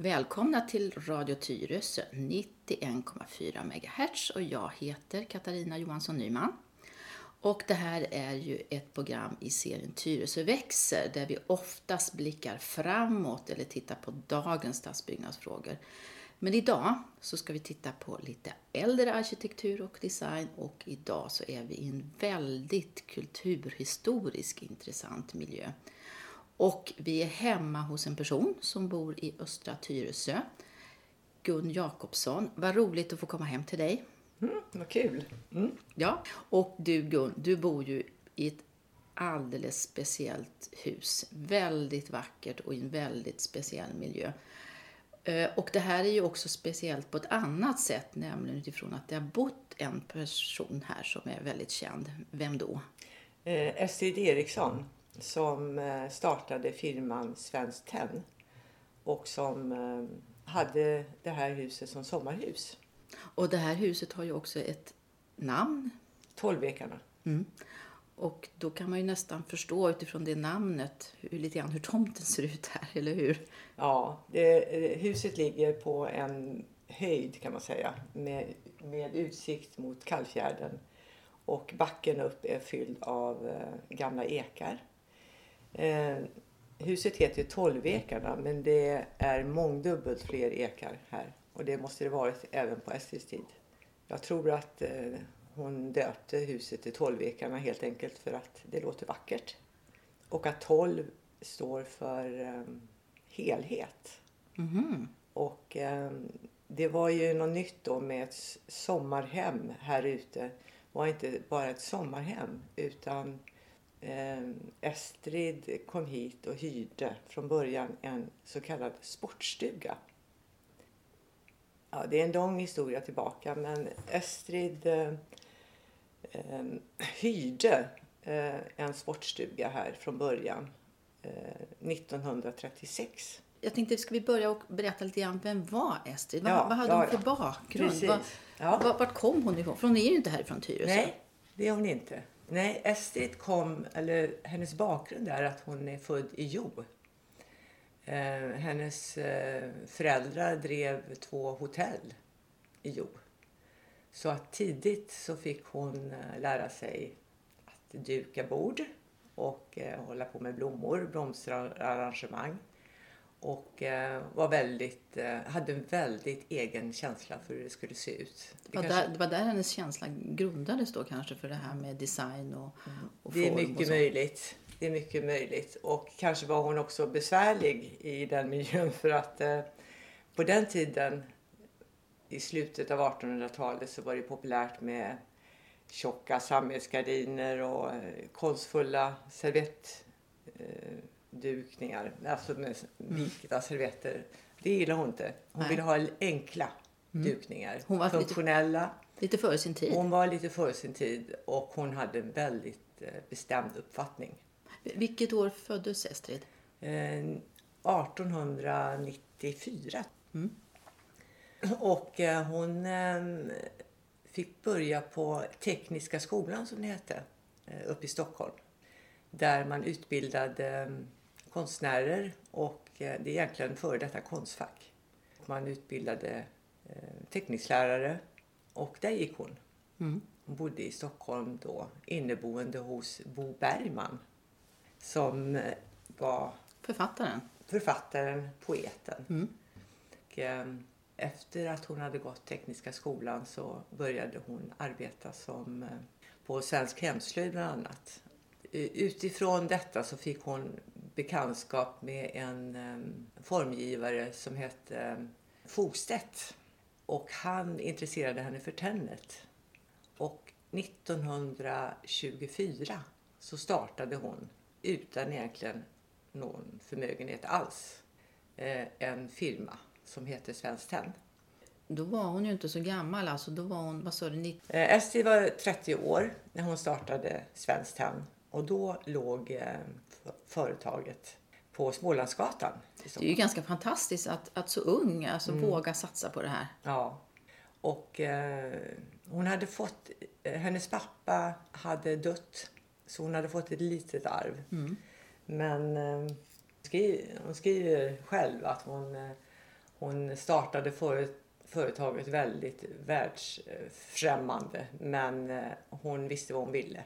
Välkomna till Radio Tyresö 91,4 MHz och jag heter Katarina Johansson Nyman. Och det här är ju ett program i serien Tyresö växer där vi oftast blickar framåt eller tittar på dagens stadsbyggnadsfrågor. Men idag så ska vi titta på lite äldre arkitektur och design och idag så är vi i en väldigt kulturhistorisk intressant miljö. Och vi är hemma hos en person som bor i Östra Tyresö. Gun Jakobsson. Vad roligt att få komma hem till dig. Mm, vad kul. Mm. Ja, och du Gun, du bor ju i ett alldeles speciellt hus. Väldigt vackert och i en väldigt speciell miljö. Eh, och det här är ju också speciellt på ett annat sätt, nämligen utifrån att det har bott en person här som är väldigt känd. Vem då? Eh, Estrid Eriksson som eh, startade firman Svenskt Tenn och som eh, hade det här huset som sommarhus. Och det här huset har ju också ett namn. Tolvekarna. Mm. Och då kan man ju nästan förstå utifrån det namnet hur, lite grann hur tomten ser ut här, eller hur? Ja, det, huset ligger på en höjd kan man säga med, med utsikt mot Kallfjärden. Och backen upp är fylld av eh, gamla ekar. Eh, huset heter Tolvekarna men det är mångdubbelt fler ekar här. Och det måste det varit även på Estrids tid. Jag tror att eh, hon döpte huset till Tolvekarna helt enkelt för att det låter vackert. Och att tolv står för eh, helhet. Mm. Och eh, det var ju något nytt då med ett sommarhem här ute. Det var inte bara ett sommarhem utan Estrid kom hit och hyrde från början en så kallad sportstuga. Ja, det är en lång historia tillbaka men Estrid eh, eh, hyrde eh, en sportstuga här från början 1936. Eh, Jag tänkte, ska vi börja och berätta lite grann, vem var Estrid? Vad, ja, vad hade ja, hon för bakgrund? Var, ja. Vart kom hon ifrån? För hon är ju inte härifrån Tyresö. Nej, det är hon inte. Nej, Estrid kom, eller hennes bakgrund är att hon är född i Jo. Eh, hennes eh, föräldrar drev två hotell i Jo. Så att tidigt så fick hon eh, lära sig att duka bord och eh, hålla på med blommor, blomsterarrangemang. Och eh, var väldigt, eh, hade en väldigt egen känsla för hur det skulle se ut. Det, var, kanske... där, det var där hennes känsla grundades då kanske för det här med design och, och Det är mycket möjligt. Det är mycket möjligt. Och kanske var hon också besvärlig i den miljön för att eh, på den tiden i slutet av 1800-talet så var det populärt med tjocka sammetsgardiner och eh, konstfulla servett eh, dukningar, alltså med mm. servetter. Det gillade hon inte. Hon Nej. ville ha enkla mm. dukningar. Hon var funktionella. Lite, lite före sin tid. Hon var lite före sin tid och hon hade en väldigt eh, bestämd uppfattning. Vilket år föddes Estrid? Eh, 1894. Mm. Och eh, hon eh, fick börja på Tekniska skolan som det hette eh, uppe i Stockholm. Där man utbildade konstnärer och eh, det är egentligen före detta konstfack. Man utbildade eh, teckningslärare och där gick hon. Mm. Hon bodde i Stockholm då, inneboende hos Bo Bergman som eh, var författaren, författaren poeten. Mm. Och, efter att hon hade gått Tekniska skolan så började hon arbeta som på Svensk hemslöjd bland annat. Utifrån detta så fick hon bekantskap med en um, formgivare som hette um, Fogstedt. Och han intresserade henne för tennet. Och 1924 så startade hon, utan egentligen någon förmögenhet alls, eh, en firma som heter Svenskt Tenn. Då var hon ju inte så gammal. Alltså, då var hon, vad sa du, 90? Eh, Estrid var 30 år när hon startade Svenskt Tenn. Och då låg eh, företaget på Smålandsgatan. Det är ju ganska fantastiskt att, att så ung alltså, mm. våga satsa på det här. Ja. Och eh, hon hade fått, eh, hennes pappa hade dött så hon hade fått ett litet arv. Mm. Men eh, hon skriver själv att hon, eh, Hon startade för, företaget väldigt världsfrämmande men hon visste vad hon ville.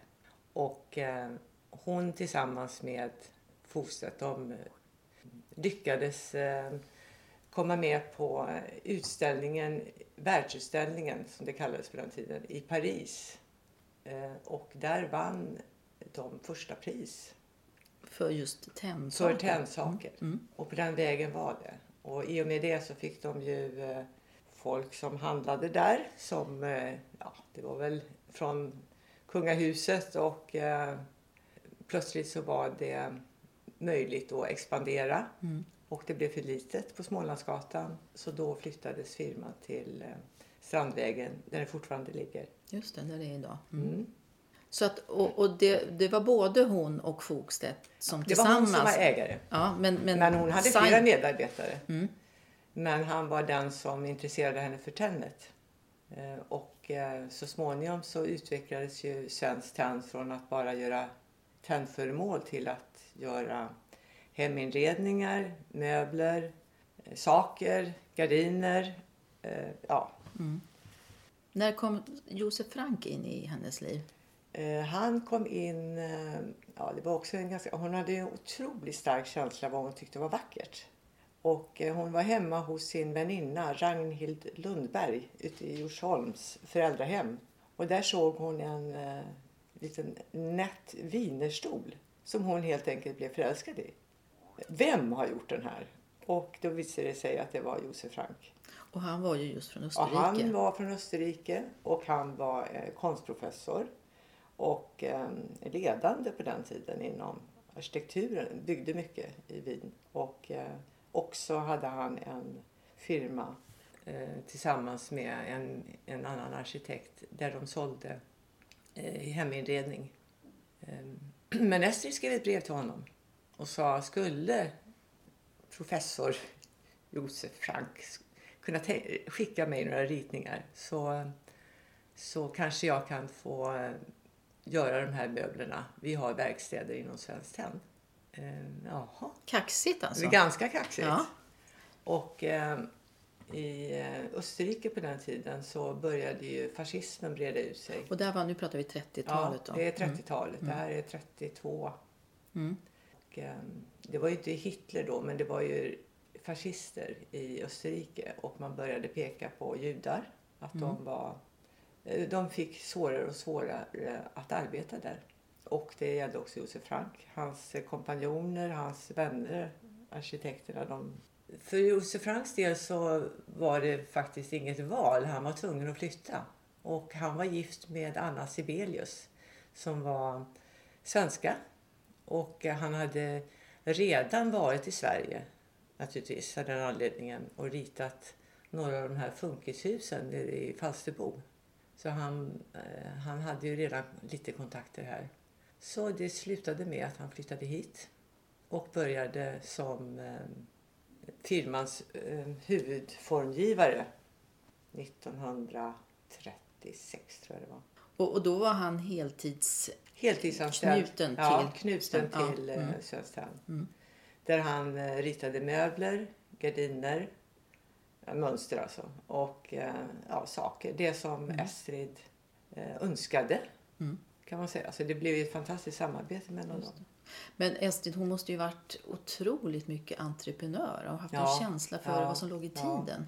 Och eh, hon tillsammans med Fostedt, de lyckades eh, komma med på utställningen, världsutställningen som det kallades på den tiden, i Paris. Och där vann de första pris. För just tändsaker? För tändsaker. Mm. Mm. Och på den vägen var det. Och i och med det så fick de ju eh, folk som handlade där som, eh, ja, det var väl från kungahuset och eh, plötsligt så var det möjligt att expandera. Mm. Och det blev för litet på Smålandsgatan så då flyttades firman till eh, Strandvägen där den fortfarande ligger. Just det, där det är idag. Mm. mm. Så att, och, och det, det, var både hon och Fogstedt som tillsammans... Det var hon som var ägare. Ja, men, men, men hon hade flera medarbetare. Mm. Men han var den som intresserade henne för tennet. Eh, och eh, så småningom så utvecklades ju Svenskt Tenn från att bara göra tennföremål till att göra heminredningar, möbler, eh, saker, gardiner. Ja. Mm. När kom Josef Frank in i hennes liv? Han kom in, ja det var också en ganska, hon hade en otroligt stark känsla vad hon tyckte var vackert. Och eh, hon var hemma hos sin väninna Ragnhild Lundberg ute i Djursholms föräldrahem. Och där såg hon en eh, liten nätt vinerstol som hon helt enkelt blev förälskad i. Vem har gjort den här? Och då visade det sig att det var Josef Frank. Och han var ju just från Österrike. Och han var från Österrike och han var eh, konstprofessor och eh, ledande på den tiden inom arkitekturen. Byggde mycket i Wien. Och eh, och så hade han en firma eh, tillsammans med en, en annan arkitekt där de sålde eh, heminredning. Eh, men Estrid skrev ett brev till honom och sa skulle professor Josef Frank kunna skicka mig några ritningar så, så kanske jag kan få eh, göra de här möblerna. Vi har verkstäder inom Svenskt Tenn. Eh, jaha. Kaxigt alltså? Ganska kaxigt. Ja. Och eh, i eh, Österrike på den tiden så började ju fascismen breda ut sig. Och där var, nu pratar vi 30-talet Ja, det är 30-talet. Mm. Det här är 32. Mm. Och, eh, det var ju inte Hitler då, men det var ju fascister i Österrike och man började peka på judar. Att mm. de var eh, de fick svårare och svårare att arbeta där. Och det gällde också Josef Frank. Hans eh, kompanjoner, hans vänner, arkitekterna, de... För Josef Franks del så var det faktiskt inget val. Han var tvungen att flytta. Och han var gift med Anna Sibelius som var svenska. Och han hade redan varit i Sverige naturligtvis av den anledningen och ritat några av de här funkishusen i Falsterbo. Så han, eh, han hade ju redan lite kontakter här. Så det slutade med att han flyttade hit och började som eh, firmans eh, huvudformgivare 1936 tror jag det var. Och, och då var han heltids... Heltidsanställd. Knuten till, ja, knuten till ja. mm. mm. Där han eh, ritade möbler, gardiner, mönster alltså. Och eh, ja, saker. Det som mm. Estrid eh, önskade. Mm kan man säga. Så det blev ett fantastiskt samarbete mellan dem. Men Estrid hon måste ju varit otroligt mycket entreprenör och haft ja, en känsla för ja, vad som låg i tiden. Ja.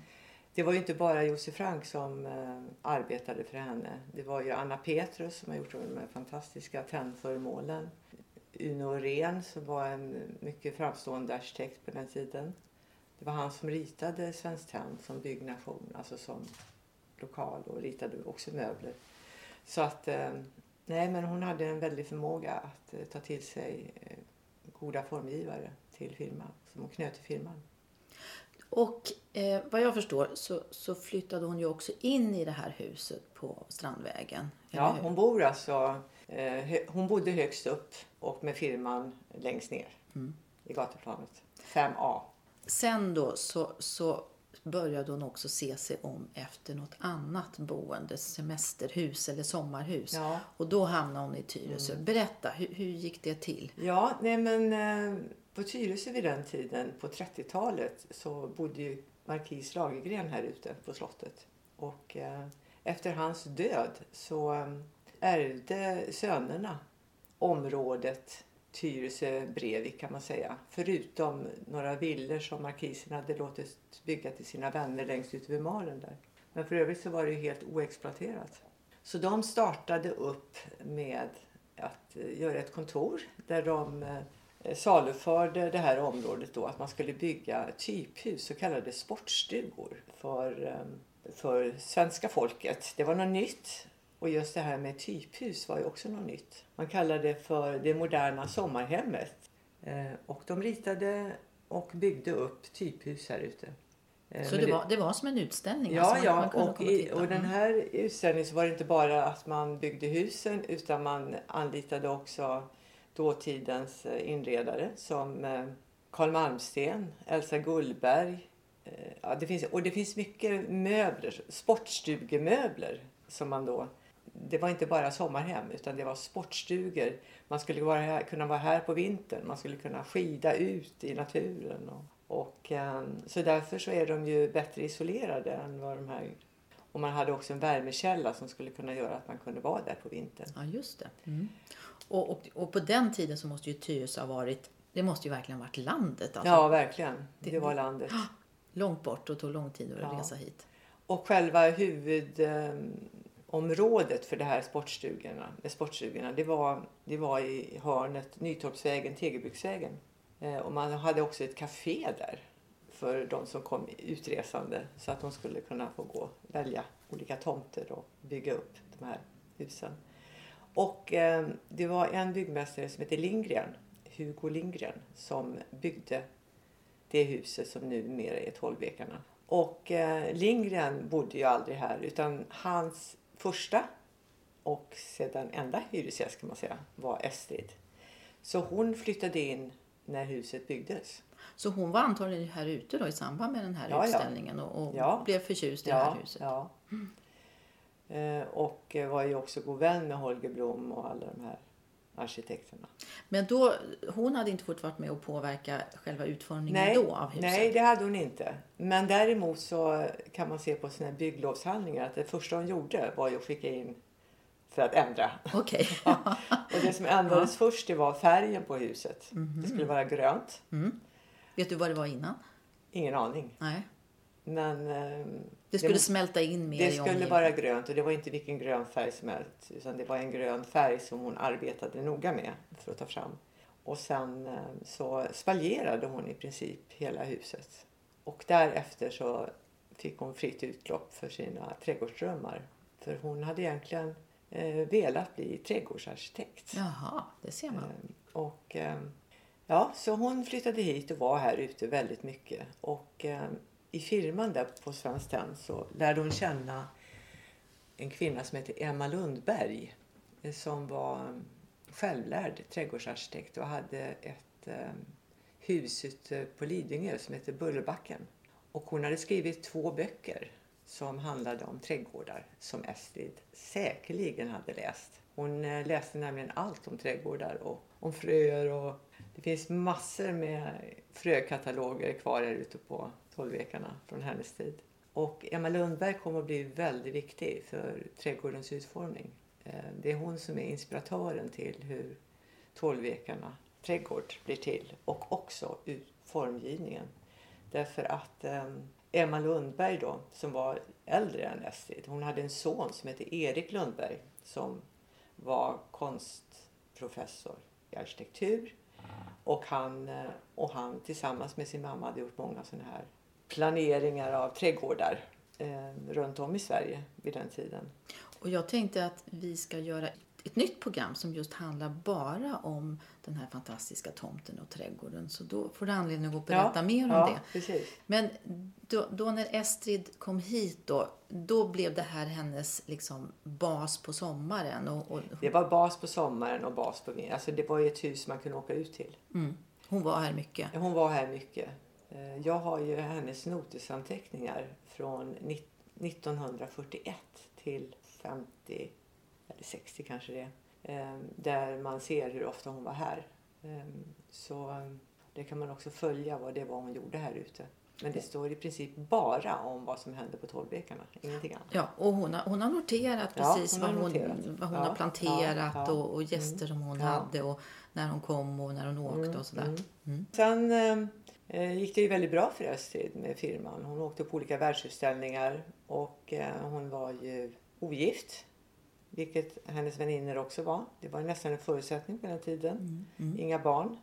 Det var ju inte bara Josef Frank som uh, arbetade för henne. Det var ju Anna Petrus som har gjort de här fantastiska tennföremålen. Uno Ren som var en mycket framstående arkitekt på den tiden. Det var han som ritade Svenskt Tenn som byggnation, alltså som lokal och ritade också möbler. Så att uh, Nej, men hon hade en väldig förmåga att eh, ta till sig eh, goda formgivare till firman, som hon knöt till firman. Och eh, vad jag förstår så, så, flyttade hon ju också in i det här huset på Strandvägen. Ja, hon bor alltså, eh, hon bodde högst upp och med firman längst ner mm. i gatuplanet. 5A. Sen då så, så började hon också se sig om efter något annat boende, semesterhus eller sommarhus. Ja. Och då hamnade hon i Tyresö. Mm. Berätta, hur, hur, gick det till? Ja, nej men eh, på Tyresö vid den tiden, på 30-talet, så bodde ju markis Lagergren här ute på slottet. Och eh, efter hans död så eh, ärvde sönerna området Tyresö Brevik kan man säga. Förutom några villor som markisen hade låtit bygga till sina vänner längst ut vid Maren där. Men för övrigt så var det ju helt oexploaterat. Så de startade upp med att eh, göra ett kontor där de eh, saluförde det här området då att man skulle bygga typhus, så kallade sportstugor för, eh, för svenska folket. Det var något nytt och just det här med typhus var ju också något nytt. Man kallade det för det moderna sommarhemmet. Och de ritade och byggde upp typhus här ute. Så det var, det var som en utställning? Ja, alltså ja. Och, i, och den här utställningen så var det inte bara att man byggde husen utan man anlitade också dåtidens inredare som Carl Malmsten, Elsa Gullberg. Ja, det finns, och det finns mycket möbler, sportstugemöbler som man då det var inte bara sommarhem utan det var sportstugor. Man skulle vara här, kunna vara här på vintern. Man skulle kunna skida ut i naturen. Och, och, ehm, så därför så är de ju bättre isolerade än vad de här och man hade också en värmekälla som skulle kunna göra att man kunde vara där på vintern. Ja, just det. Mm. Och, och, och, på den tiden så måste ju Tyresö ha varit, det måste ju verkligen varit landet. Alltså. Ja, verkligen. Det, det var landet. Långt bort och tog lång tid att ja. resa hit. Och själva området för det här sportstugorna, eh, sportstugorna det, var, det var i hörnet Nytorpsvägen, Tegelbruksvägen. Eh, och man hade också ett café där för de som kom utresande så att de skulle kunna få gå och välja olika tomter och bygga upp de här husen. Och eh, det var en byggmästare som hette Lindgren, Hugo Lindgren, som byggde det huset som numera är Tolvvekarna. Och eh, Lindgren bodde ju aldrig här utan hans första och sedan enda hyresgäst kan man säga var Estrid. Så hon flyttade in när huset byggdes. Så hon var antagligen här ute då i samband med den här ja, utställningen och, och ja. blev förtjust i ja, det här huset? Ja. Mm. Eh, och var ju också god vän med Holger Blom och alla de här arkitekterna. Men då, hon hade inte fått vara med och påverka själva utformningen nej, då av huset? Nej, det hade hon inte. Men däremot så kan man se på sina bygglovshandlingar att det första hon gjorde var ju att skicka in för att ändra. Okay. ja. Och det som ändrades ja. först det var färgen på huset. Mm -hmm. Det skulle vara grönt. Mm. Vet du vad det var innan? Ingen aning. Nej. Men eh, det skulle det, smälta in mer Det skulle vara grönt och det var inte vilken grön färg som helst. Utan det var en grön färg som hon arbetade noga med för att ta fram. Och sen eh, så spaljerade hon i princip hela huset. Och därefter så fick hon fritt utlopp för sina trädgårdsdrömmar. För hon hade egentligen eh, velat bli trädgårdsarkitekt. Jaha, det ser man. Eh, och, eh, ja, så hon flyttade hit och var här ute väldigt mycket. Och eh, i firman där på Svenskt Tenn så lärde hon känna en kvinna som heter Emma Lundberg eh, som var självlärd trädgårdsarkitekt och hade ett eh, hus ute på Lidingö som heter Bullerbacken. Och hon hade skrivit två böcker som handlade om trädgårdar som Estrid säkerligen hade läst. Hon eh, läste nämligen allt om trädgårdar och om fröer och det finns massor med frökataloger kvar här ute på Tolvvekarna från hennes tid. Och Emma Lundberg kommer att bli väldigt viktig för trädgårdens utformning. Eh, det är hon som är inspiratören till hur Tolvvekarna trädgård blir till och också formgivningen. Därför att eh, Emma Lundberg då, som var äldre än Estrid, hon hade en son som hette Erik Lundberg som var konstprofessor i arkitektur. Och han, eh, och han tillsammans med sin mamma hade gjort många sådana här planeringar av trädgårdar eh, runt om i Sverige vid den tiden. Och jag tänkte att vi ska göra ett nytt program som just handlar bara om den här fantastiska tomten och trädgården. Så då får du anledning att berätta ja, mer om ja, det. Precis. Men då, då, när Estrid kom hit då, då blev det här hennes liksom bas på sommaren? Och, och... Det var bas på sommaren och bas på vintern. Alltså det var ju ett hus man kunde åka ut till. Mm. Hon var här mycket? Hon var här mycket. Eh, jag har ju hennes notisanteckningar från 1941 till 50 eller 60 kanske det är. Eh, där man ser hur ofta hon var här. Eh, så det kan man också följa vad det var hon gjorde här ute. Men det står i princip bara om vad som hände på Tolvvekarna, ingenting annat. Ja, och hon har, hon har noterat Ja, precis hon vad har hon, noterat. vad hon Ja, har planterat ja, ja. Och, och gäster som hon Ja. hade och när hon kom och när hon åkte och sådär. Mm. Sen eh, gick det ju väldigt bra för Estrid med firman. Hon åkte på olika världsutställningar och eh, hon var ju ogift. Vilket hennes vänner också var. Det var nästan en förutsättning på den tiden. Inga barn.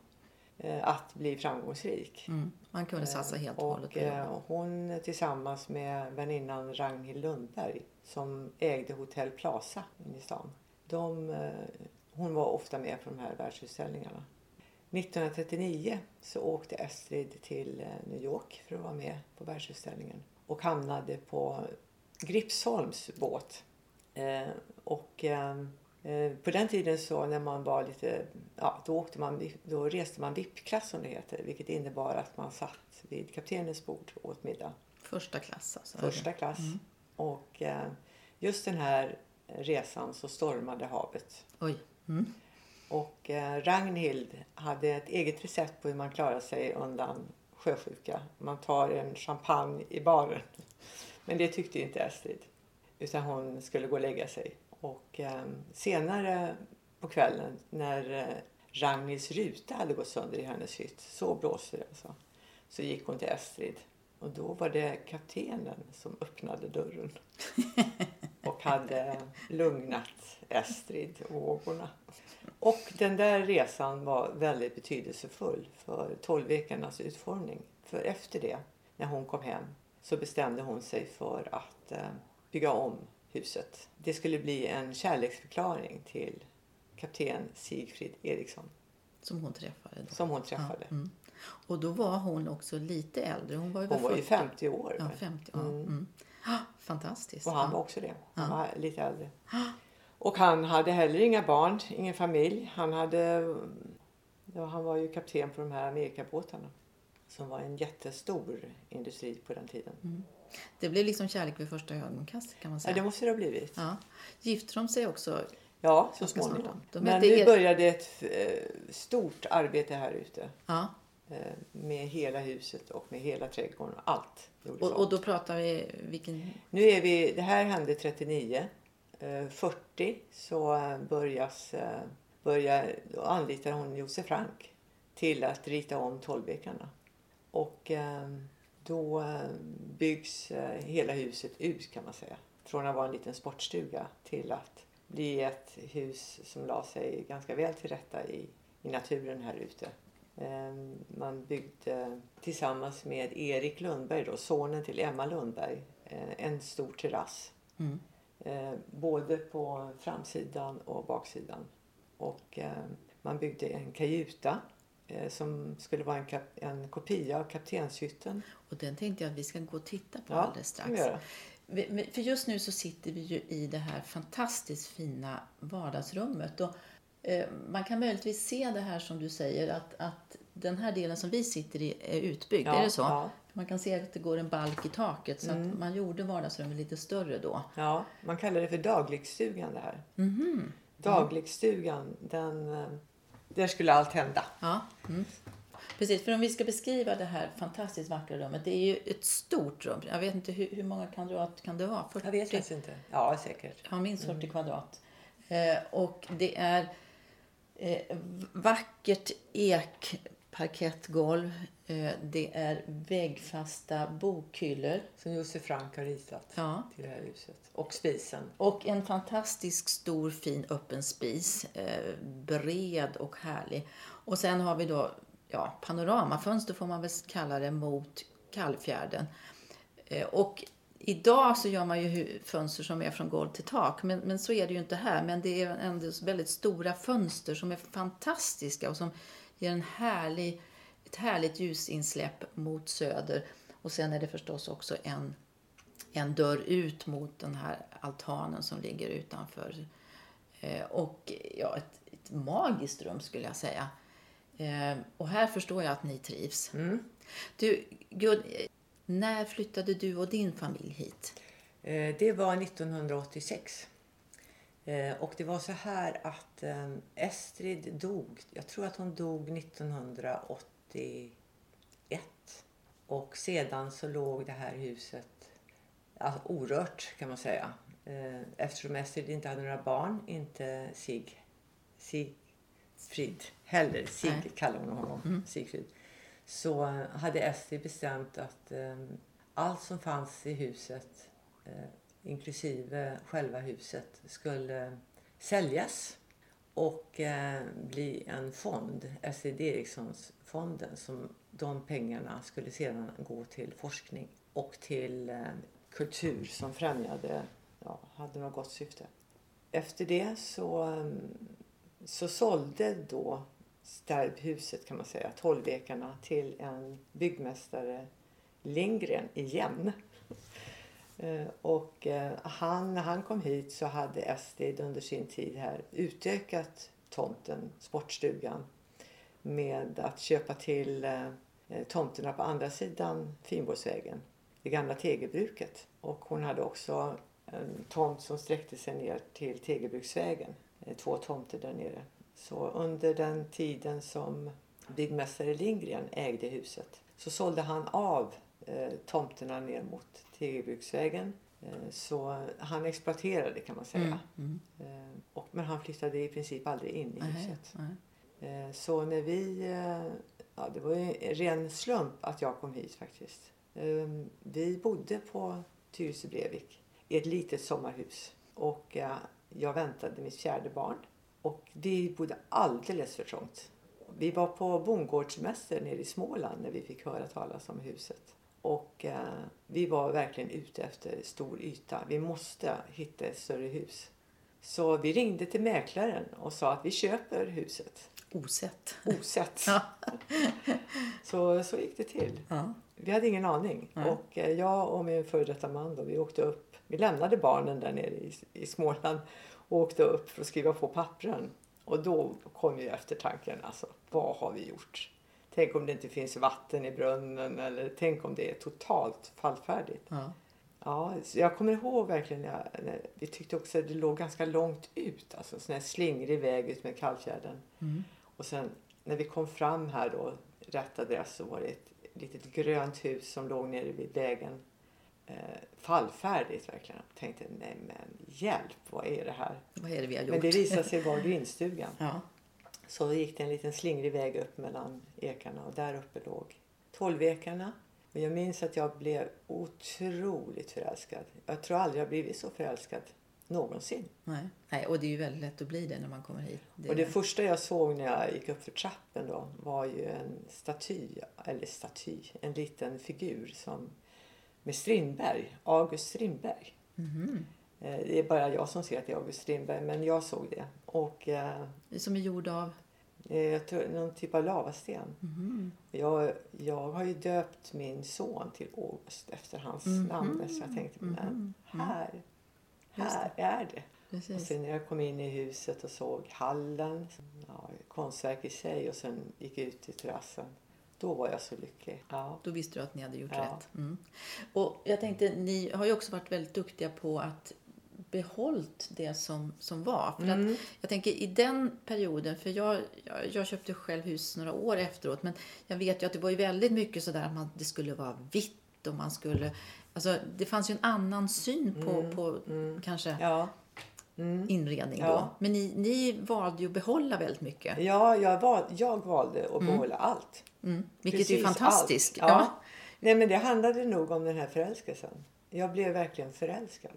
Eh, att bli framgångsrik. Mm. Man kunde satsa helt och hållet på jobbet. eh, hon tillsammans med väninnan Ragnhild Lundberg som ägde Hotell Plaza inne i stan. De, eh, hon var ofta med på de här världsutställningarna. 1939 så åkte Estrid till eh, New York för att vara med på världsutställningen och hamnade på Gripsholms båt. Eh, och eh, eh, på den tiden så när man var lite, ja då, åkte man, då reste man VIP-klass som det heter, vilket innebar att man satt vid kaptenens bord och åt middag. Första klass alltså. Första klass. Och eh, just den här resan så stormade havet. Oj. Mm. Och Ragnhild hade ett eget recept på hur man klarar sig undan sjösjuka. Man tar en champagne i baren. Men det tyckte inte Estrid. Utan hon skulle gå och lägga sig. Och eh, senare på kvällen när eh, Ragnhilds ruta hade gått sönder i hennes hytt. Så blåste det alltså. Så gick hon till Estrid. Och då var det kaptenen som öppnade dörren. och hade lugnat Estrid och vågorna. Och den där resan var väldigt betydelsefull för tolvvekarnas utformning. För efter det, när hon kom hem, så bestämde hon sig för att eh, bygga om huset. Det skulle bli en kärleksförklaring till kapten Sigfrid Eriksson Som hon träffade då. som hon träffade. Ja, mm. Och då var hon också lite äldre. Hon var ju, Hon var ju 40. 50 år. Ja, 50. Ja. Mm. Ah, fantastiskt. Och han ja. var också det. Han var lite äldre. Och han hade heller inga barn, ingen familj. Han, hade, ja, han var ju kapten på de här Amerikabåtarna. Som var en jättestor industri på den tiden. Det blev liksom kärlek vid första ögonkastet kan man Ja, säga. det måste det ha blivit. Ja. Gifte de sig också? Ja, så småningom. Men nu er- började ett eh, stort arbete här ute. Ja. Eh, med hela huset och med hela trädgården. Allt Och, och då pratar vi vilken... Nu är vi, det här hände 39. Eh, 40 så eh, börjas, eh, börjar, anlitar hon Josef Frank till att rita om Tolvvekarna. Och eh, då eh, byggs eh, hela huset ut kan man säga. Från att vara en liten sportstuga till att bli ett hus som la sig ganska väl till rätta i, i naturen här ute. Eh, Man byggde tillsammans med Erik Lundberg, då, sonen till Emma Lundberg, eh, en stor terrass. Mm. Både på framsidan och baksidan. Och man byggde en kajuta som skulle vara en, kap- en kopia av kaptenshytten. Och den tänkte jag att vi ska gå och titta på Ja, alldeles strax. För just nu så sitter vi ju i det här fantastiskt fina vardagsrummet. Och, eh, man kan möjligtvis se det här som du säger att, att den här delen som vi sitter i är utbyggd. Ja, är det så? ja. Man kan se att det går en balk i taket så Mm. man gjorde vardagsrummet lite större då. Ja, man kallar det för dagligstugan det här. Mhm. Dagligstugan, den, eh, där skulle allt hända. Ja. Mm. Precis, för om vi ska beskriva det här fantastiskt vackra rummet. Det är ju ett stort rum. Jag vet inte hur, hur många kvadrat kan det vara? 40? Jag vet faktiskt inte. Ja, säkert. Ja, minst 40 kvadrat. Eh, och det är eh, vackert ekparkettgolv. Eh, det är väggfasta bokhyllor. Som Josef Frank har ritat Ja. till det här huset. Och spisen. Och en fantastisk stor fin öppen spis. Eh, bred och härlig. Och sen har vi då ja, panoramafönster får man väl kalla det mot Kallfjärden. Eh, och idag så gör man ju fönster som är från golv till tak. Men, men så är det ju inte här. Men det är ändå väldigt stora fönster som är fantastiska och som ger en härlig, ett härligt ljusinsläpp mot söder. Och sen är det förstås också en en dörr ut mot den här altanen som ligger utanför. Eh, och ja, ett, ett magiskt rum skulle jag säga. Eh, och här förstår jag att ni trivs. Mm. Du, Gud, när flyttade du och din familj hit? Eh, Det var 1986. Eh, Och det var så här att eh, Estrid dog. Jag tror att hon dog 1981. Och sedan så låg det här huset alltså, orört kan man säga. Eh, eftersom Estrid inte hade några barn, inte Sig, Sigfrid heller. Sig Nej. kallar hon honom, Mm. Sigfrid. Så hade Estrid bestämt att eh, allt som fanns i huset, eh, inklusive själva huset, skulle säljas och eh, bli en fond, Estrid Erikssons fonden, som de pengarna skulle sedan gå till forskning och till eh, kultur som främjade, ja, hade något gott syfte. Efter det så, eh, så sålde då Stärbhuset kan man säga, Tolvekarna till en byggmästare Lindgren igen. Eh, och eh, han, när han kom hit så hade Estrid under sin tid här utökat tomten, sportstugan, med att köpa till eh, tomterna på andra sidan Finnborgsvägen, det gamla tegelbruket. Och hon hade också en tomt som sträckte sig ner till Tegelbruksvägen, två tomter där nere. Så under den tiden som byggmästare Lindgren ägde huset så sålde han av eh, tomterna ner mot Tegelbruksvägen. Eh, så han exploaterade kan man säga. Mm. Mm. Eh, och, men han flyttade i princip aldrig in i huset. så när vi... Ja, det var ju en ren slump att jag kom hit faktiskt. Eh, vi bodde på Tyresö Brevik i ett litet sommarhus. Och jag väntade mitt fjärde barn. Och vi bodde alldeles för trångt. Vi var på bondgårdssemester nere i Småland när vi fick höra talas om huset. Och eh, vi var verkligen ute efter stor yta. Vi måste hitta ett större hus. Så vi ringde till mäklaren och sa att vi köper huset. Osett. Osett. Ja. Så, så gick det till. Ja. Vi hade ingen aning. Nej. Och eh, jag och min före detta man då, vi åkte upp. Vi lämnade barnen där nere i, i Småland och åkte upp för att skriva på pappren. Och då kom ju eftertanken, alltså vad har vi gjort? Tänk om det inte finns vatten i brunnen eller tänk om det är totalt fallfärdigt. Ja. Ja, jag kommer ihåg verkligen, när, vi tyckte också att det låg ganska långt ut, alltså sån här slingrig väg ut med Kallfjärden. Mm. Och sen när vi kom fram här då, rätt adress, så var det ett litet grönt hus som låg nere vid vägen. Eh, fallfärdigt verkligen. Jag tänkte, nej men hjälp, vad är det här? Vad är det vi har gjort? Men det visade sig vara grindstugan. Ja. Så gick det en liten slingrig väg upp mellan ekarna och där uppe låg tolvekarna. Och jag minns att jag blev otroligt förälskad. Jag tror aldrig jag blivit så förälskad någonsin. Nej. Nej, och det är ju väldigt lätt att bli det när man kommer hit. Det, Och det första jag såg när jag gick upp för trappen då var ju en staty, eller staty, en liten figur som med Strindberg, August Strindberg. Eh, Det är bara jag som ser att det är August Strindberg, men jag såg det. Och eh, som är gjord av... eh, jag tror någon typ av lavasten. Mhm. Jag, jag har ju döpt min son till August efter hans Mhm. namn. Så jag tänkte, men Mhm. här, här är det. Och Precis. sen när jag kom in i huset och såg hallen, ja, konstverk i sig och sen gick ut till terrassen. Då var jag så lycklig. Ja. Då visste du att ni hade gjort Ja. rätt. Mm. Och jag tänkte, ni har ju också varit väldigt duktiga på att behållt det som, som var. För Mm. att jag tänker i den perioden, för jag, jag, jag köpte själv hus några år efteråt, men jag vet ju att det var ju väldigt mycket sådär att man, det skulle vara vitt och man skulle... Alltså det fanns ju en annan syn på, Mm. på Mm. kanske Ja. Mm. inredning Ja. då. Men ni, ni valde ju att behålla väldigt mycket. Ja, jag, val, jag valde att behålla allt. Mm. Vilket är Precis fantastiskt. allt. Ja. Ja. Nej, men det handlade nog om den här förälskelsen. Jag blev verkligen förälskad.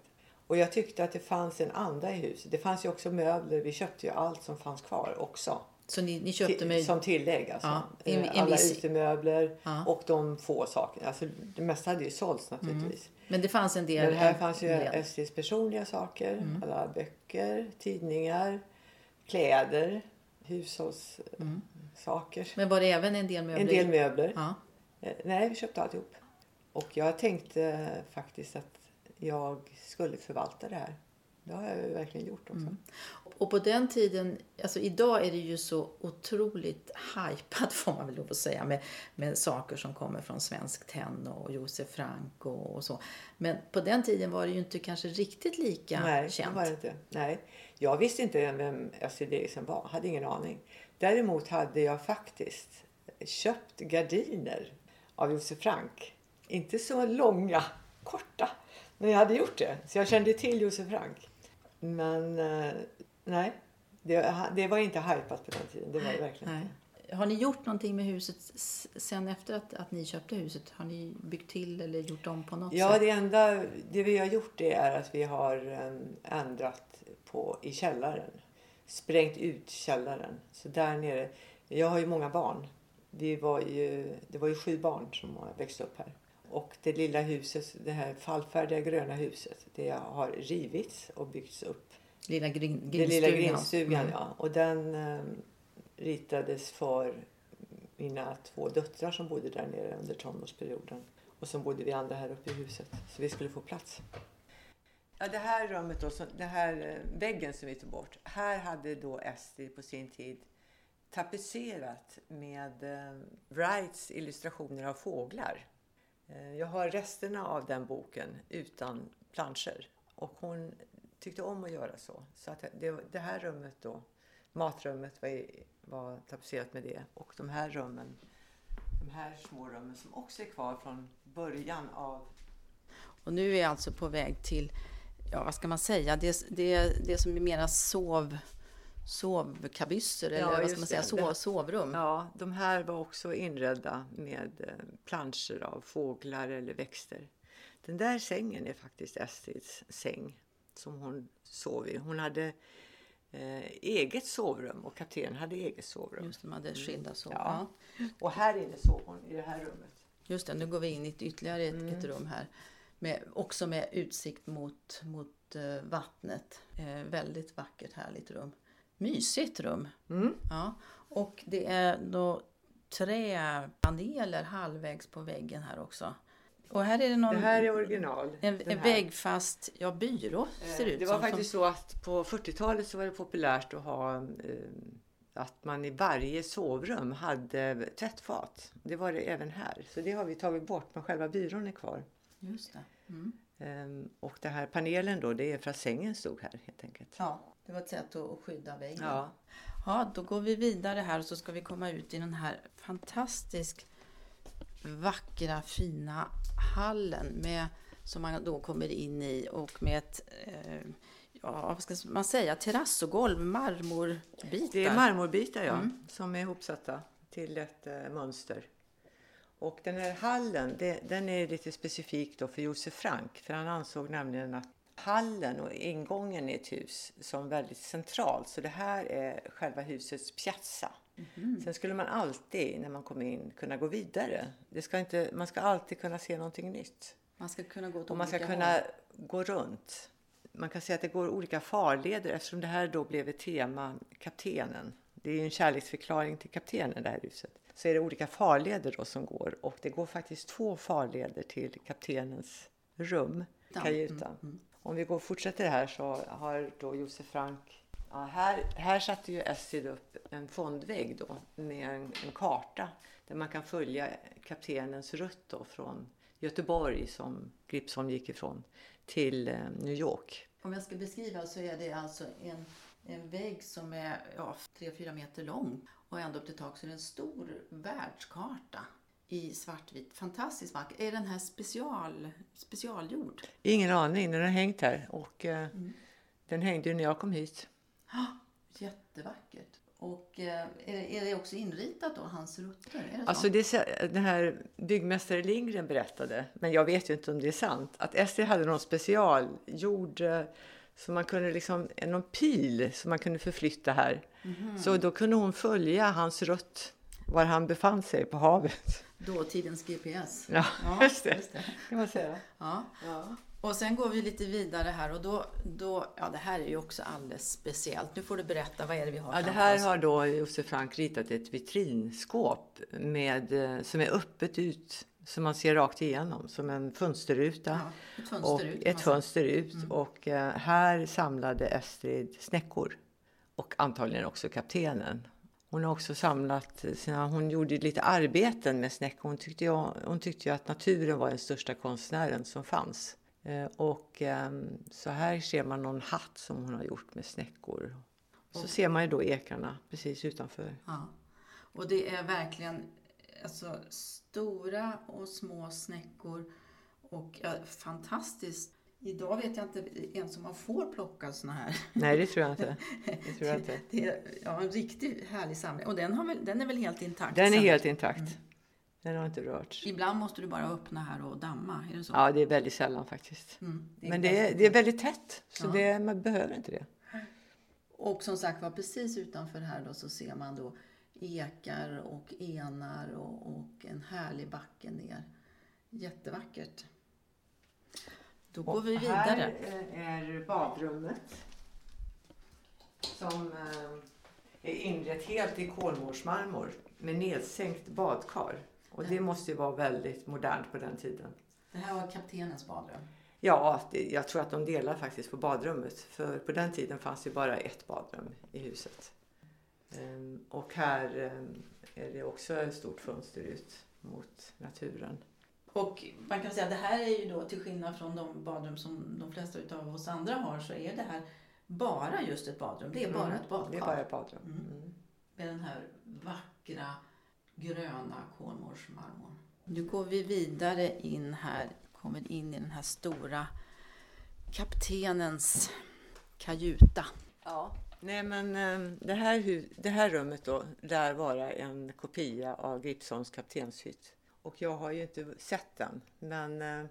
Och jag tyckte att det fanns en anda i huset. Det fanns ju också möbler. Vi köpte ju allt som fanns kvar också. Så ni, ni köpte med... Som tillägg alltså. Ja, en- Eh, en Alla viss- utemöbler Ja. och de få sakerna. Alltså, det mesta hade ju sålts naturligtvis. Men det fanns en del... Men här fanns ju. Estrids personliga saker. Mm. Alla böcker, tidningar, kläder, hushållssaker. Men var det även en del möbler? En del möbler. Ja. Eh, Nej, vi köpte alltihop. Och jag tänkte faktiskt att jag skulle förvalta det här. Det har jag verkligen gjort också. Mm. Och på den tiden, alltså idag är det ju så otroligt hypat får man väl lov att säga med, med saker som kommer från Svenskt Tenn och Josef Frank och, och så. Men på den tiden var det ju inte kanske riktigt lika Nej, känt. det var det inte. Nej. Jag visste inte vem Astrid Eriksson var. Hade ingen aning. Däremot hade jag faktiskt köpt gardiner av Josef Frank. Inte så långa, korta. Men jag hade gjort det. Så jag kände till Josef Frank. Men eh, nej, det, det var inte hypat på den tiden. Det var det verkligen Nej. inte. Har ni gjort någonting med huset sen efter att, att ni köpte huset? Har ni byggt till eller gjort om på något Ja, sätt? det enda det vi har gjort det är att vi har eh, ändrat på i källaren. Sprängt ut källaren. Så där nere. Jag har ju många barn. Vi var ju, det var ju sju barn som har växt upp här. Och det lilla huset, det här fallfärdiga gröna huset, det har rivits och byggts upp. Lilla grin, Den lilla grindstugan. grindstugan, Mm. ja. Och den eh, ritades för mina två döttrar som bodde där nere under tonårsperioden. Och så bodde vi andra här uppe i huset, så vi skulle få plats. Ja, det här rummet då, den här eh, väggen som vi tog bort. Här hade då Estrid på sin tid tapetserat med eh, Wrights illustrationer av fåglar. Eh, jag har resterna av den boken utan planscher. Och hon tyckte om att göra så. Så att det, det här rummet då, matrummet var, var tapetserat med det. Och de här rummen, de här små rummen som också är kvar från början av Och nu är jag alltså på väg till, ja vad ska man säga, det, det, det som är mera sov, sovkabysser eller vad ska man säga, sov, sovrum. Ja, de här var också inredda med eh, planscher av fåglar eller växter. Den där sängen är faktiskt Estrids säng som hon sov i. Hon hade eh, eget sovrum och kaptenen hade eget sovrum. Just det, man hade skilda sov. Mm. Ja. Ja. Och här inne sov hon i det här rummet. Just det, nu går vi in i ett, ytterligare ett, Mm. ett rum här. Med, också med utsikt mot, mot eh, vattnet. Eh, väldigt vackert, härligt rum. Mysigt rum. Mm. Ja. Och det är då träpaneler halvvägs på väggen här också. Och här är det någon Det här är original. en, en väggfast ja, byrå ser Eh, ut Det var som. faktiskt så att på 40-talet så var det populärt att ha eh, att man i varje sovrum hade tvättfat. Det var det även här. Så det har vi tagit bort, men själva byrån är kvar. Som, just det. Mm. Ehm, Och den här panelen då, det är för att sängen stod här helt enkelt. Ja, det var ett sätt att, skydda väggen. Ja. Ja, då går vi vidare här och så ska vi komma ut i den här fantastiskt vackra, fina hallen med, som man då kommer in i och med ett, eh, ja, vad ska man säga, terrassogolv, marmorbitar. Det är marmorbitar ja, Mm. som är ihopsatta till ett eh, mönster. Och den här hallen, det, den är lite specifik då för Josef Frank. För han ansåg nämligen att hallen och ingången i ett hus som väldigt centralt. Så det här är själva husets piazza. Mhm. Sen skulle man alltid när man kom in kunna gå vidare. Det ska inte, man ska alltid kunna se någonting nytt. Man ska kunna gå Och man ska kunna håll. gå runt. Man kan säga att det går olika farleder eftersom det här då blev ett tema, kaptenen. Det är ju en kärleksförklaring till kaptenen det här huset. Så är det olika farleder då som går och det går faktiskt två farleder till kaptenens rum, kajutan. mm, om vi går och fortsätter här så har då Josef Frank Ja, här, här satte ju Estrid upp en fondvägg då med en, en karta där man kan följa kaptenens rutt då från Göteborg som Gripsholm gick ifrån till eh, New York. Om jag ska beskriva så är det alltså en, en vägg som är ja, 3-4 meter lång och ända upp till tak så är det en stor världskarta i svartvit. Fantastiskt vacker. Är den här special, specialgjord? Ingen aning, den har hängt här och eh, den hängde ju när jag kom hit. Ja, jättevackert. Och eh, är, det, är det också inritat då, hans rutter? Det? Alltså det, den här byggmästare Lindgren berättade, men jag vet ju inte om det är sant, att Estrid hade någon specialgjord eh, så man kunde liksom, någon pil som man kunde förflytta här. Så då kunde hon följa hans rutt var han befann sig på havet. Dåtidens GPS. Ja, just det. just det. kan man säga. Ja. Ja. Och sen går vi lite vidare här och då, då, ja det här är ju också alldeles speciellt. Nu får du berätta, vad är det vi har Ja, det här oss? har då Josef Frank ritat ett vitrinskåp med, eh, som är öppet ut som man ser rakt igenom som en fönsterruta. Ja, ett och fönster ut. kan ett fönster ut. Och eh, här samlade Estrid snäckor. Och antagligen också kaptenen. Hon har också samlat sina, hon gjorde lite arbeten med snäckor. Hon tyckte, ju, hon tyckte att naturen var den största konstnären som fanns. Eh, och ehm, så här ser man någon hatt som hon har gjort med snäckor. Så ser man ju då ekarna precis utanför. Ja. Och det är verkligen alltså, stora och små snäckor och ja, fantastiskt. Idag vet jag inte ens om man får plocka såna här. Nej, det tror jag inte. Det tror jag inte. Det är ja, en riktigt härlig samling. Och den, har väl, den är väl helt intakt? Den är helt intakt. Den har inte rörts. Ibland måste du bara öppna här och damma, är det så? Ja, det är väldigt sällan faktiskt. Mm, det Men det är, väldigt det är väldigt tätt, så Ja. det, man behöver inte det. Och som sagt var precis utanför här då så ser man då ekar och enar och, och en härlig backe ner. Jättevackert. Då går vi vidare. Här är badrummet som eh, är inrett helt i kolmårdsmarmor med nedsänkt badkar. Och det måste ju vara väldigt modernt på den tiden. Det här var kaptenens badrum. Ja, det, jag tror att de delar faktiskt på badrummet. För på den tiden fanns det bara ett badrum i huset. Ehm, och här ehm, är det också ett stort fönster ut mot naturen. Och man kan säga att det här är ju då till skillnad från de badrum som de flesta utav oss andra har så är det här bara just ett badrum. Det är bara Mm, ett badkar. Det är bara ett badrum. Mm. Mm. Med den här vackra gröna kolmårdsmarmorn. Nu går vi vidare in här, kommer in i den här stora kaptenens kajuta. Ja. Nej men ehm, det här, det här rummet då lär vara en kopia av Gripsholms kaptenshytt. Och jag har ju inte sett den. Men eh,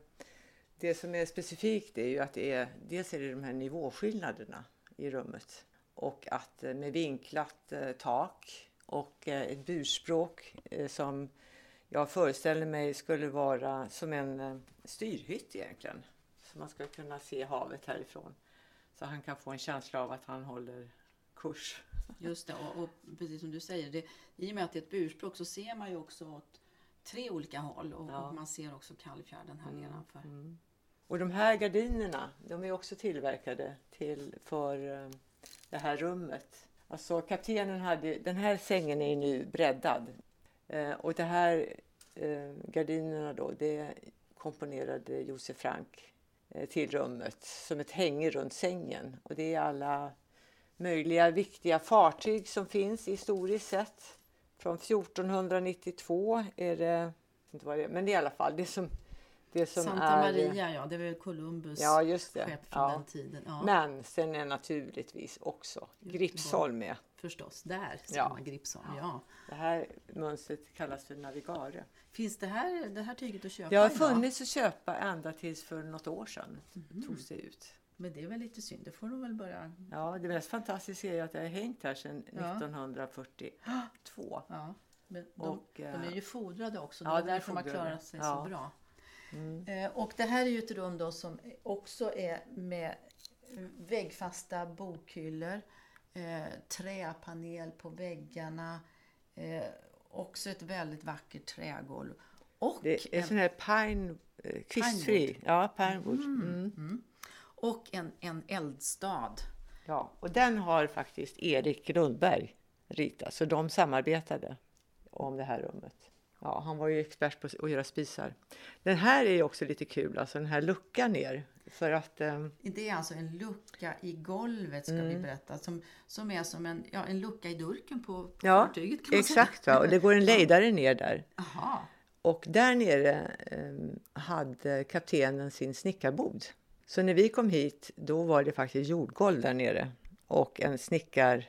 det som är specifikt är ju att det är, dels är det de här nivåskillnaderna i rummet. Och att eh, med vinklat eh, tak och ett burspråk som jag föreställer mig skulle vara som en styrhytt egentligen. Så man ska kunna se havet härifrån. Så han kan få en känsla av att han håller kurs. Just det, och, och precis som du säger, det, i och med att det är ett burspråk så ser man ju också åt tre olika håll och, Ja. och man ser också Kallfjärden här nedanför. Och de här gardinerna, de är också tillverkade till för eh, det här rummet. Alltså kaptenen hade, den här sängen är nu breddad. Eh, och det här eh, gardinerna då, det komponerade Josef Frank eh, till rummet som ett hänge runt sängen. Och det är alla möjliga viktiga fartyg som finns historiskt sett. Från 1492 är det, inte vad det är, men det är i alla fall det som, det som Santa är... Maria, ja, det väl Columbus Ja, just det. skepp från Ja. den tiden. Ja, Men sen är naturligtvis också Gripsholm med. förstås, där ser Ja. man Gripsholm. Ja. Det här mönstret kallas för Navigare. Finns det här, det här tyget att köpa Det har idag? funnits att köpa ända tills för något år sedan. Mhm. Togs det ut. Men det är väl lite synd, det får de väl börja... Ja, det mest fantastiska är att det har hängt här sedan Ja. 1942. Ja. Men de, Och, de eh, är ju fodrade också, det ja, är de är därför man fodrade. klarar sig Ja. så bra. Mm. Eh, Och det här är ju ett rum då som också är med väggfasta bokhyllor, eh, träpanel på väggarna, eh, också ett väldigt vackert trägolv. Och, Det är en, sån här pine, kvistfri. Ja, pinewood. Mm. Och en, en eldstad. Ja, och den har faktiskt Erik Lundberg ritat, så de samarbetade om det här rummet. Ja, han var ju expert på att göra spisar. Den här är också lite kul, alltså den här luckan ner. För att, eh, Det är alltså en lucka i golvet ska Mm. vi berätta, som, som är som en, ja, en lucka i durken på, på Ja, fartyget kan man exakt, säga. va? och det går en lejdare ner där. Aha. Och där nere eh, hade kaptenen sin snickarbod. Så när vi kom hit, då var det faktiskt jordgolv där nere och en snickar...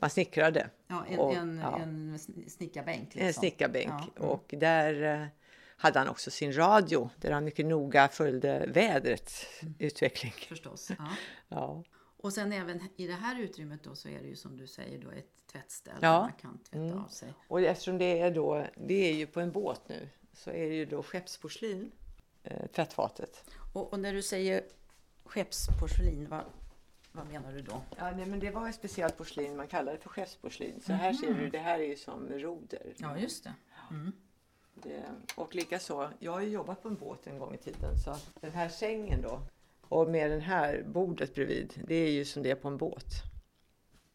Man snickrade. Ja, en, Och, en, ja. en sn- snickarbänk. Liksom. En snickarbänk. Ja, mm. Och där eh, hade han också sin radio där han mycket noga följde vädrets Mm. utveckling. Förstås. Ja. Ja. Och sen även i det här utrymmet då så är det ju som du säger då ett tvättställe Ja. där man kan tvätta Mm. av sig. Och eftersom det är då, vi är ju på en båt nu, så är det ju då skeppsporslin, eh, tvättfatet. Och, och när du säger skeppsporslin, vad, vad menar du då? Ja, nej, men det var ett speciellt porslin, man kallar det för skeppsporslin. Så här ser du, det här är ju som roder. Ja, just det. Mm. Det, och likaså, jag har ju jobbat på en båt en gång i tiden, så den här sängen då, och med den här bordet bredvid, det är ju som det är på en båt.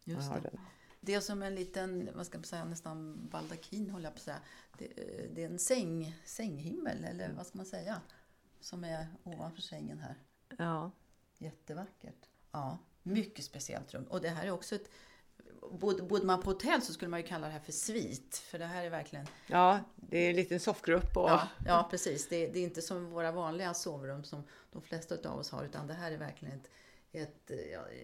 Just det. den. det är som en liten, vad ska man säga, nästan baldakin håller jag på att säga. Det, eh, det är en säng, sänghimmel, eller vad ska man säga, som är ovanför sängen här. Ja. Jättevackert. Ja, mycket speciellt rum. Och det här är också ett Bodde, bodde man på hotell så skulle man ju kalla det här för svit. För det här är verkligen... Ja, det är en liten soffgrupp. Och... Ja, ja, precis. Det, det, är inte som våra vanliga sovrum som de flesta av oss har. Utan det här är verkligen ett, ett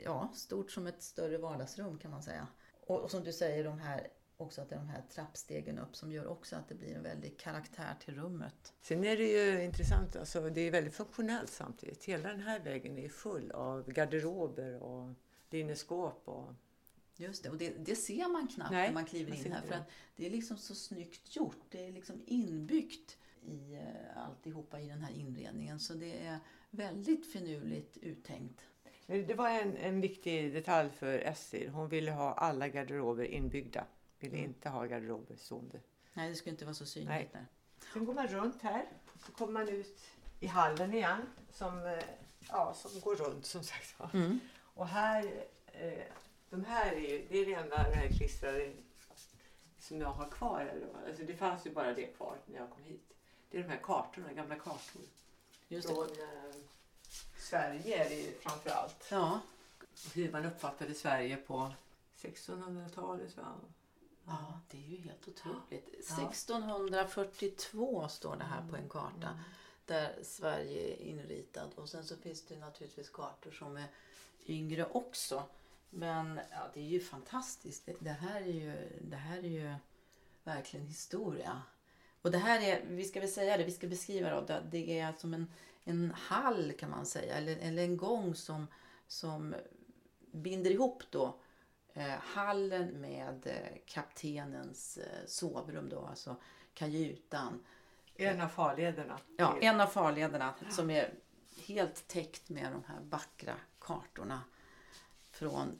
ja, stort som ett större vardagsrum kan man säga. Och, och som du säger, de här också att det är de här trappstegen upp som gör också att det blir en väldig karaktär till rummet. Sen är det ju intressant, alltså det är väldigt funktionellt samtidigt. Hela den här väggen är full av garderober och linneskåp och Just det, och det, det ser man knappt Nej, när man kliver in här. För att det är liksom så snyggt gjort. Det är liksom inbyggt i uh, alltihopa i den här inredningen. Så det är väldigt finurligt uttänkt. Det var en, en viktig detalj för Essie. Hon ville ha alla garderober inbyggda. Ville mm. inte ha garderober stående. Nej, det skulle inte vara så synligt där. Sen går man runt här. Så kommer man ut i hallen igen. Som, eh, ja, som går runt som sagt mm. Och här eh, de här är ju, det är det enda det här klistrade som jag har kvar. Eller, alltså det fanns ju bara det kvar när jag kom hit. Det är de här kartorna, gamla kartor. Just Från eh, Sverige är det ju framför allt. Ja. Hur man uppfattade Sverige på 1600-talet. Ja, det är ju helt otroligt. Ja. 1642 står det här på en karta. Mm. Där Sverige är inritad. Och sen så finns det naturligtvis kartor som är yngre också. Men ja, det är ju fantastiskt. Det här är ju, det här är ju verkligen historia. Och det här är, vi ska väl säga det, vi ska beskriva det. Det är som en, en hall kan man säga, eller, eller en gång som, som binder ihop då hallen med eh, kaptenens eh, sovrum då, alltså kajutan. En av farlederna. Ja, en av farlederna som är helt täckt med de här vackra kartorna från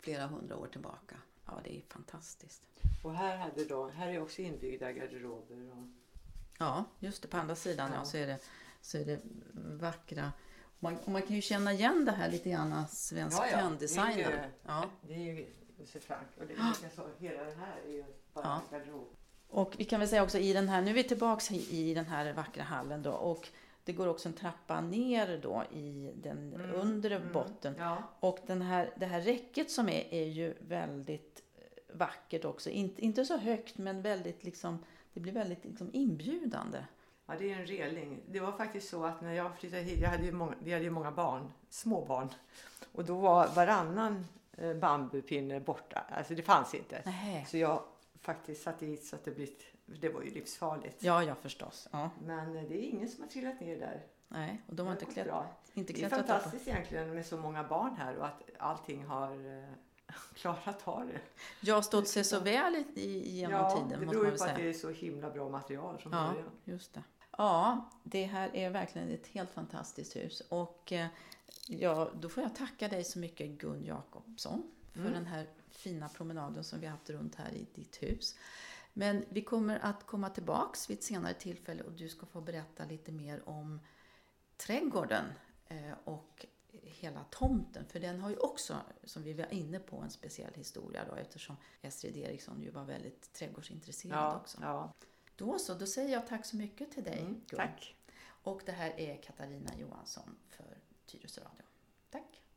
flera hundra år tillbaka. Ja, det är fantastiskt. Och här, hade då, här är också inbyggda garderober. Och... Ja, just det. På andra sidan ja. ja så, är det, så är det vackra man, och man kan ju känna igen det här lite grann, svensk ja, ja. designer. Ja. Det är ju Josef Frank och det är så, hela det här är ju bara ja. garderob. Och vi kan väl säga också i den här, nu är vi tillbaks i, i den här vackra hallen då och det går också en trappa ner då i den mm. undre mm. botten. Ja. Och den här, det här räcket som är, är ju väldigt eh, vackert också. Inte, inte så högt men väldigt liksom, det blir väldigt liksom inbjudande. Ja, det är en reling. Det var faktiskt så att när jag flyttade hit, jag hade ju många, vi hade ju många barn, små barn. Och då var varannan eh, bambupinne borta. Alltså det fanns inte. Nej. Så jag faktiskt satte dit så att det blivit det var ju livsfarligt. Ja, ja förstås. Ja. Men det är ingen som har trillat ner där. Nej, och de har inte, klätt, inte klättrat Det är fantastiskt egentligen med så många barn här och att allting har klarat av det. Jag har stått sig så väl i, genom ja, tiden. det beror ju på att det är så himla bra material från ja, början. Just det. Ja, det här är verkligen ett helt fantastiskt hus. Och eh, ja, då får jag tacka dig så mycket Gun Jakobsson för mm. den här fina promenaden som vi har haft runt här i ditt hus. Men vi kommer att komma tillbaks vid ett senare tillfälle och du ska få berätta lite mer om trädgården eh, och hela tomten. För den har ju också, som vi var inne på, en speciell historia då eftersom Estrid Eriksson ju var väldigt trädgårdsintresserad ja, också. Ja. Då så, då säger jag tack så mycket till dig. Mm, tack. Och det här är Katarina Johansson för Tyresö Radio. Tack.